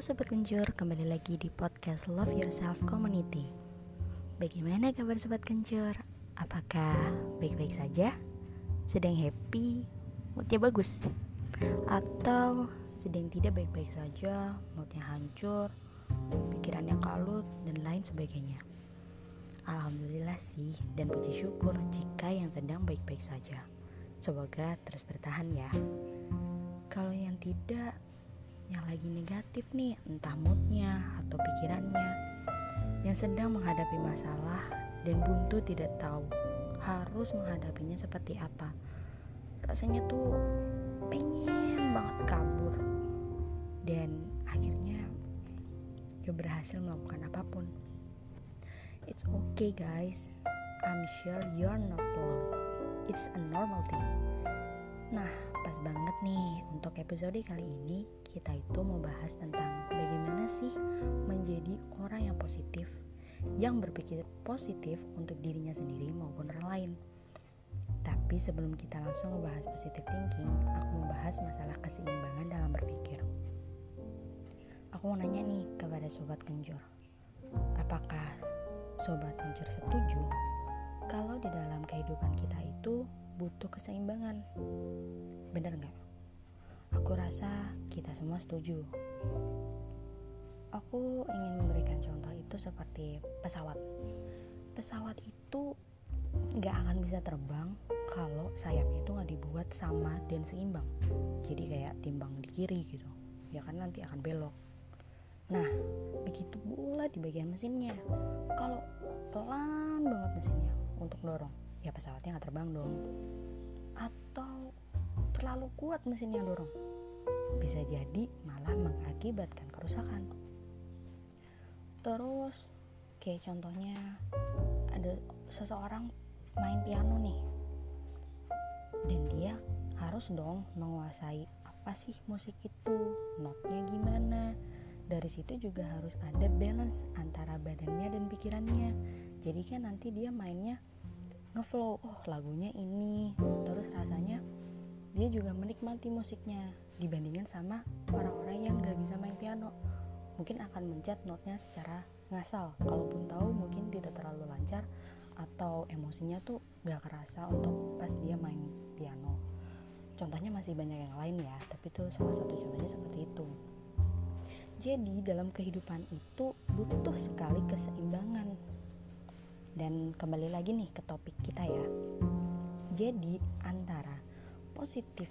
Sobat Kencur, kembali lagi di podcast Love Yourself Community Bagaimana kabar Sobat Kencur? Apakah baik-baik saja? Sedang happy? Moodnya bagus? Atau sedang tidak baik-baik saja? Moodnya hancur? Pikirannya kalut? Dan lain sebagainya Alhamdulillah sih dan puji syukur jika yang sedang baik-baik saja Semoga terus bertahan ya Kalau yang tidak yang lagi negatif nih, entah moodnya atau pikirannya, yang sedang menghadapi masalah dan buntu tidak tahu harus menghadapinya seperti apa. Rasanya tuh pengen banget kabur dan akhirnya gak berhasil melakukan apa pun. It's okay guys, I'm sure you're not alone. It's a normal thing. Nah, pas banget nih untuk episode kali ini kita itu mau bahas tentang bagaimana sih menjadi orang yang positif yang berpikir positif untuk dirinya sendiri maupun orang lain. Tapi sebelum kita langsung membahas positive thinking, aku mau bahas masalah keseimbangan dalam berpikir. Aku mau nanya nih kepada sobat kencur. Apakah sobat kencur setuju kalau di dalam kehidupan kita itu butuh keseimbangan. Bener nggak? Aku rasa kita semua setuju. Aku ingin memberikan contoh itu seperti pesawat. Pesawat itu nggak akan bisa terbang kalau sayapnya itu nggak dibuat sama dan seimbang. Jadi kayak timbang di kiri gitu. Ya kan nanti akan belok. Nah, begitu pula di bagian mesinnya. Kalau pelan banget mesinnya untuk dorong, ya pesawatnya nggak terbang dong atau terlalu kuat mesin yang dorong. Bisa jadi malah mengakibatkan kerusakan. Terus kayak contohnya ada seseorang main piano nih. Dan dia harus dong menguasai apa sih musik itu notnya gimana. Dari situ juga harus ada balance antara badannya dan pikirannya. Jadi kan nanti dia mainnya ngeflow oh lagunya ini. Terus rasanya dia juga menikmati musiknya dibandingkan sama orang-orang yang gak bisa main piano. Mungkin akan mencet notnya secara ngasal. Kalaupun tahu mungkin tidak terlalu lancar atau emosinya tuh gak kerasa untuk pas dia main piano. Contohnya masih banyak yang lain ya tapi itu salah satu contohnya seperti itu. Jadi dalam kehidupan itu butuh sekali keseimbangan. Dan kembali lagi nih ke topik kita ya. Jadi antara positif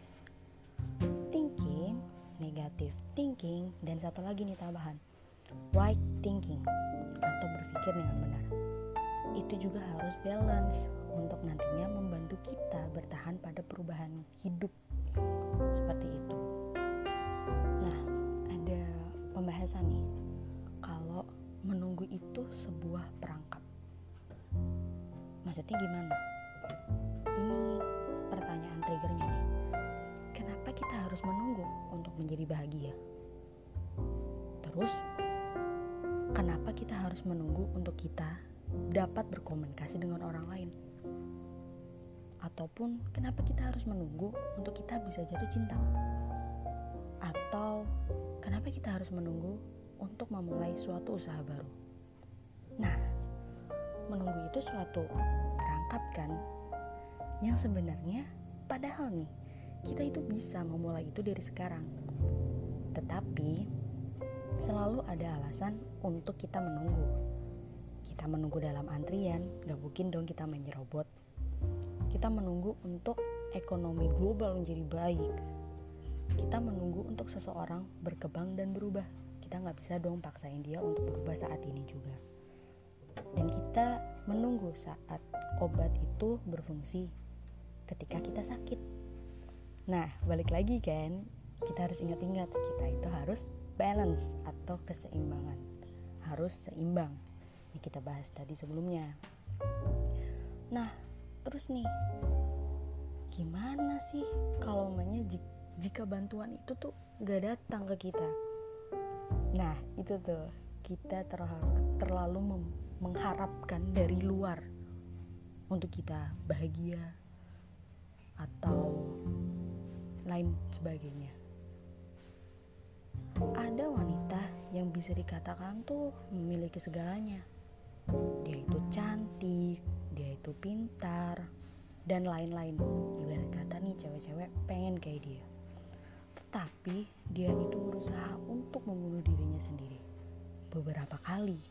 thinking, negatif thinking, dan satu lagi nih tambahan right thinking atau berpikir dengan benar. Itu juga harus balance untuk nantinya membantu kita bertahan pada perubahan hidup seperti itu. Nah, ada pembahasan nih kalau menunggu itu sebuah perangkap maksudnya gimana ini triggernya nih. Kenapa kita harus menunggu untuk menjadi bahagia? Terus kenapa kita harus menunggu untuk kita dapat berkomunikasi dengan orang lain? Ataupun kenapa kita harus menunggu untuk kita bisa jatuh cinta? Atau kenapa kita harus menunggu untuk memulai suatu usaha baru? Nah menunggu itu suatu perangkap kan yang sebenarnya padahal nih kita itu bisa memulai itu dari sekarang. Tetapi selalu ada alasan untuk kita menunggu. Kita menunggu dalam antrian gak mungkin dong kita main robot. Kita menunggu untuk ekonomi global menjadi baik. Kita menunggu untuk seseorang berkembang dan berubah. Kita nggak bisa dong paksain dia untuk berubah saat ini juga. Dan kita menunggu saat obat itu berfungsi ketika kita sakit. Nah, balik lagi kan, kita harus ingat-ingat kita itu harus balance atau keseimbangan. Harus seimbang. Yang kita bahas tadi sebelumnya. Nah, terus nih, gimana sih kalau namanya jika bantuan itu tuh gak datang ke kita? Nah, itu tuh kita terlalu mengharapkan dari luar untuk kita bahagia atau lain sebagainya. Ada wanita yang bisa dikatakan tuh memiliki segalanya. Dia itu cantik, dia itu pintar, dan lain-lain. Ibarat kata nih cewek-cewek pengen kayak dia. Tetapi dia itu berusaha untuk membunuh dirinya sendiri beberapa kali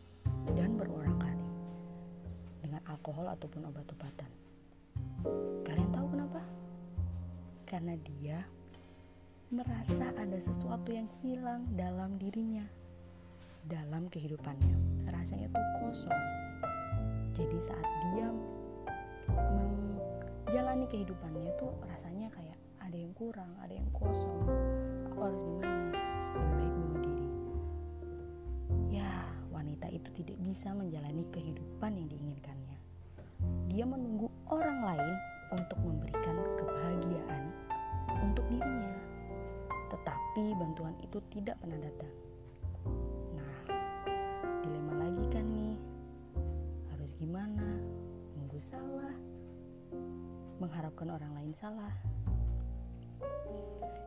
dan berulang kali dengan alkohol ataupun obat-obatan. Kalian? Karena dia merasa ada sesuatu yang hilang dalam dirinya, dalam kehidupannya. Rasanya tuh kosong. Jadi saat dia menjalani kehidupannya tuh rasanya kayak ada yang kurang, ada yang kosong. Aku harus gimana? Lebih baik bunuh diri. Ya, wanita itu tidak bisa menjalani kehidupan yang diinginkannya. Dia menunggu orang lain untuk memberikan kebahagiaan untuk dirinya. Tetapi bantuan itu tidak pernah datang. Nah, dilema lagi kan nih. Harus gimana? Nunggu salah. Mengharapkan orang lain salah.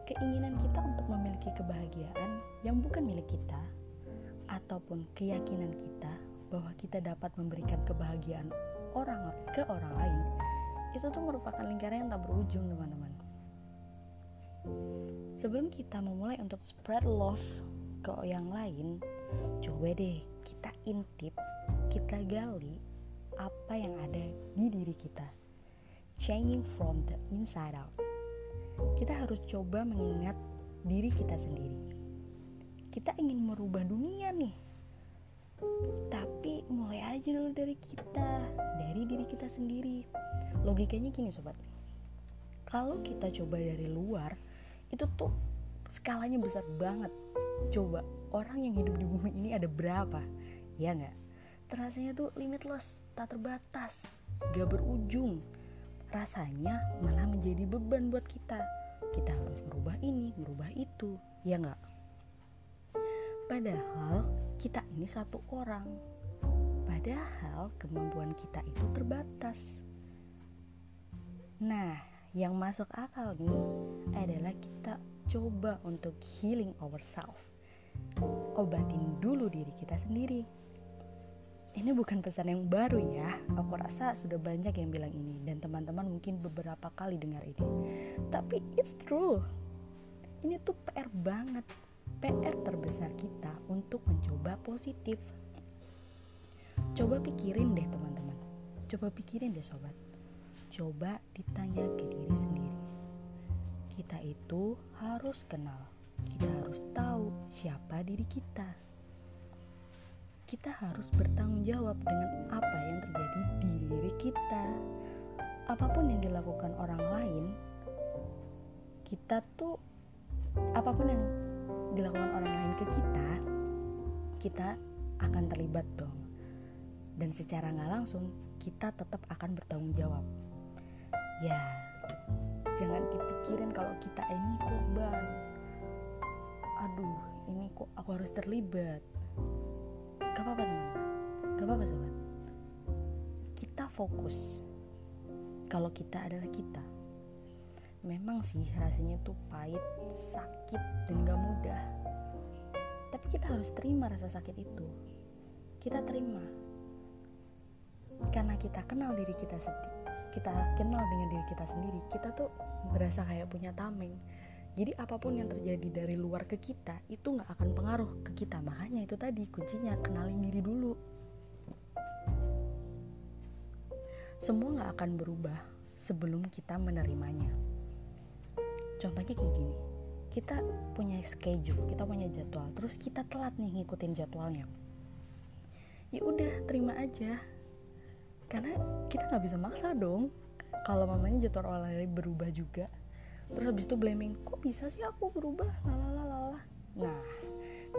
Keinginan kita untuk memiliki kebahagiaan yang bukan milik kita ataupun keyakinan kita bahwa kita dapat memberikan kebahagiaan orang ke orang lain itu tuh merupakan lingkaran yang tak berujung teman-teman sebelum kita memulai untuk spread love ke yang lain coba deh kita intip kita gali apa yang ada di diri kita. Changing from the inside out. Kita harus coba mengingat diri kita sendiri. Kita ingin merubah dunia nih. Tapi mulai aja dulu dari kita dari diri kita sendiri. Logikanya gini sobat. Kalau kita coba dari luar itu tuh skalanya besar banget. Coba orang yang hidup di bumi ini ada berapa? Ya nggak? Terasanya tuh limitless tak terbatas gak berujung. Rasanya malah menjadi beban buat kita. Kita harus merubah ini merubah itu. Ya nggak? Padahal kita ini satu orang. Padahal kemampuan kita itu terbatas. Nah, yang masuk akal nih adalah kita coba untuk healing ourselves. Obatin dulu diri kita sendiri. Ini bukan pesan yang baru ya. Aku rasa sudah banyak yang bilang ini dan teman-teman mungkin beberapa kali dengar ini. Tapi it's true. Ini tuh PR banget PR terbesar kita untuk mencoba positif. Coba pikirin deh teman-teman. Coba pikirin deh sobat. Coba ditanya ke diri sendiri. Kita itu harus kenal. Kita harus tahu siapa diri kita. Kita harus bertanggung jawab dengan apa yang terjadi di diri kita. Apa pun yang dilakukan orang lain, kita tuh apa pun yang dilakukan orang lain ke kita, kita akan terlibat dong. Dan secara nggak langsung kita tetap akan bertanggung jawab. Ya, jangan dipikirin kalau kita ini korban. Aduh, ini kok aku harus terlibat. Gak apa-apa teman-teman, gak apa-apa sobat. Kita fokus kalau kita adalah kita memang sih rasanya tuh pahit, sakit, dan gak mudah. Tapi kita harus terima rasa sakit itu. Kita terima. Karena kita kenal diri kita sendiri. Kita kenal dengan diri kita sendiri. Kita tuh berasa kayak punya tameng. Jadi apa pun yang terjadi dari luar ke kita itu gak akan pengaruh ke kita. Makanya itu tadi kuncinya kenalin diri dulu. Semua gak akan berubah sebelum kita menerimanya contohnya kayak gini kita punya schedule kita punya jadwal terus kita telat nih ngikutin jadwalnya ya udah terima aja karena kita nggak bisa maksa dong. Kalau mamanya jadwal olahraga berubah juga. Terus habis itu blaming kok bisa sih aku berubah? Lalala nah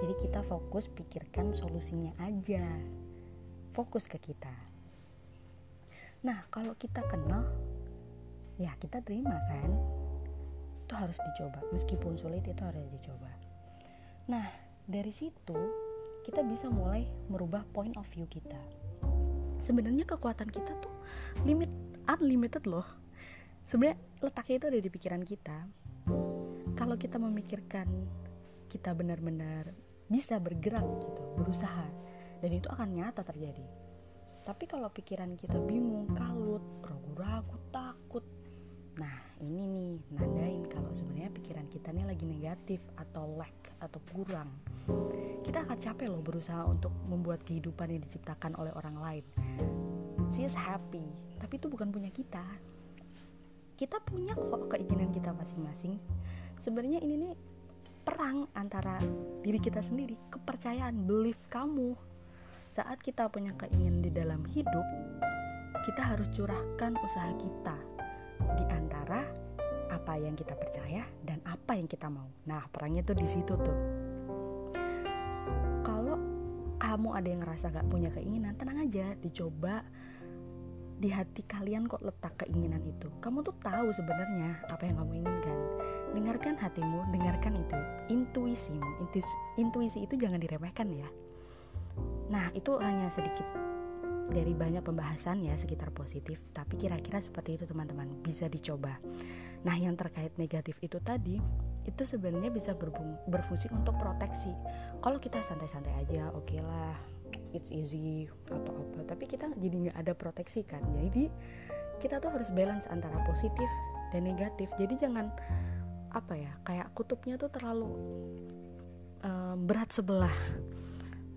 jadi kita fokus pikirkan solusinya aja. Fokus ke kita. Nah kalau kita kenal ya kita terima kan? Itu harus dicoba. Meskipun sulit itu harus dicoba. Nah dari situ kita bisa mulai merubah point of view kita sebenarnya kekuatan kita tuh limit unlimited loh. Sebenarnya letaknya itu ada di pikiran kita. Kalau kita memikirkan kita benar-benar bisa bergerak gitu berusaha dan itu akan nyata terjadi. Tapi kalau pikiran kita bingung kalut ragu-ragu takut nah ini nih pikiran kita nih lagi negatif atau lack atau kurang. Kita akan capek loh berusaha untuk membuat kehidupan yang diciptakan oleh orang lain. She is happy tapi itu bukan punya kita. Kita punya kok keinginan kita masing-masing. Sebenarnya ini nih perang antara diri kita sendiri kepercayaan belief kamu. Saat kita punya keinginan di dalam hidup kita harus curahkan usaha kita. Di antara apa yang kita percaya dan apa yang kita mau. Nah perangnya tuh di situ tuh. Kalau kamu ada yang ngerasa gak punya keinginan tenang aja dicoba. Di hati kalian kok letak keinginan itu. Kamu tuh tahu sebenarnya apa yang kamu inginkan. Dengarkan hatimu dengarkan itu. Intuisimu intuisi, itu jangan diremehkan ya. Nah itu hanya sedikit dari banyak pembahasan ya sekitar positif tapi kira-kira seperti itu teman-teman. Bisa dicoba. Nah yang terkait negatif itu tadi itu sebenarnya bisa berfungsi untuk proteksi. Kalau kita santai-santai aja oke okay lah it's easy atau apa tapi kita jadi nggak ada proteksi kan. Jadi kita tuh harus balance antara positif dan negatif. Jadi jangan apa ya kayak kutubnya tuh terlalu um, berat sebelah.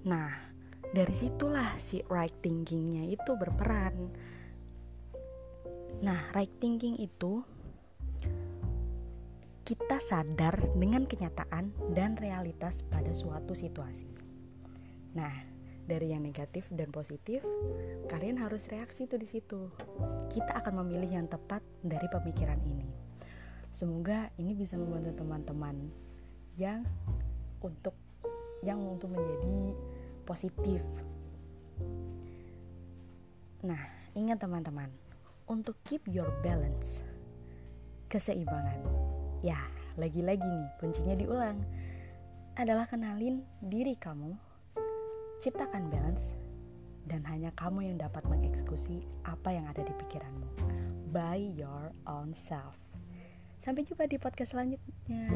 Nah dari situlah si right thinkingnya itu berperan nah right thinking itu kita sadar dengan kenyataan dan realitas pada suatu situasi. Nah, dari yang negatif dan positif, kalian harus reaksi tuh di situ. Kita akan memilih yang tepat dari pemikiran ini. Semoga ini bisa membantu teman-teman yang untuk yang untuk menjadi positif. Nah, ingat teman-teman, untuk keep your balance, keseimbangan. Ya, lagi-lagi nih kuncinya diulang adalah kenalin diri kamu Ciptakan balance dan hanya kamu yang dapat mengeksekusi apa yang ada di pikiranmu. By your own self. Sampai jumpa di podcast selanjutnya.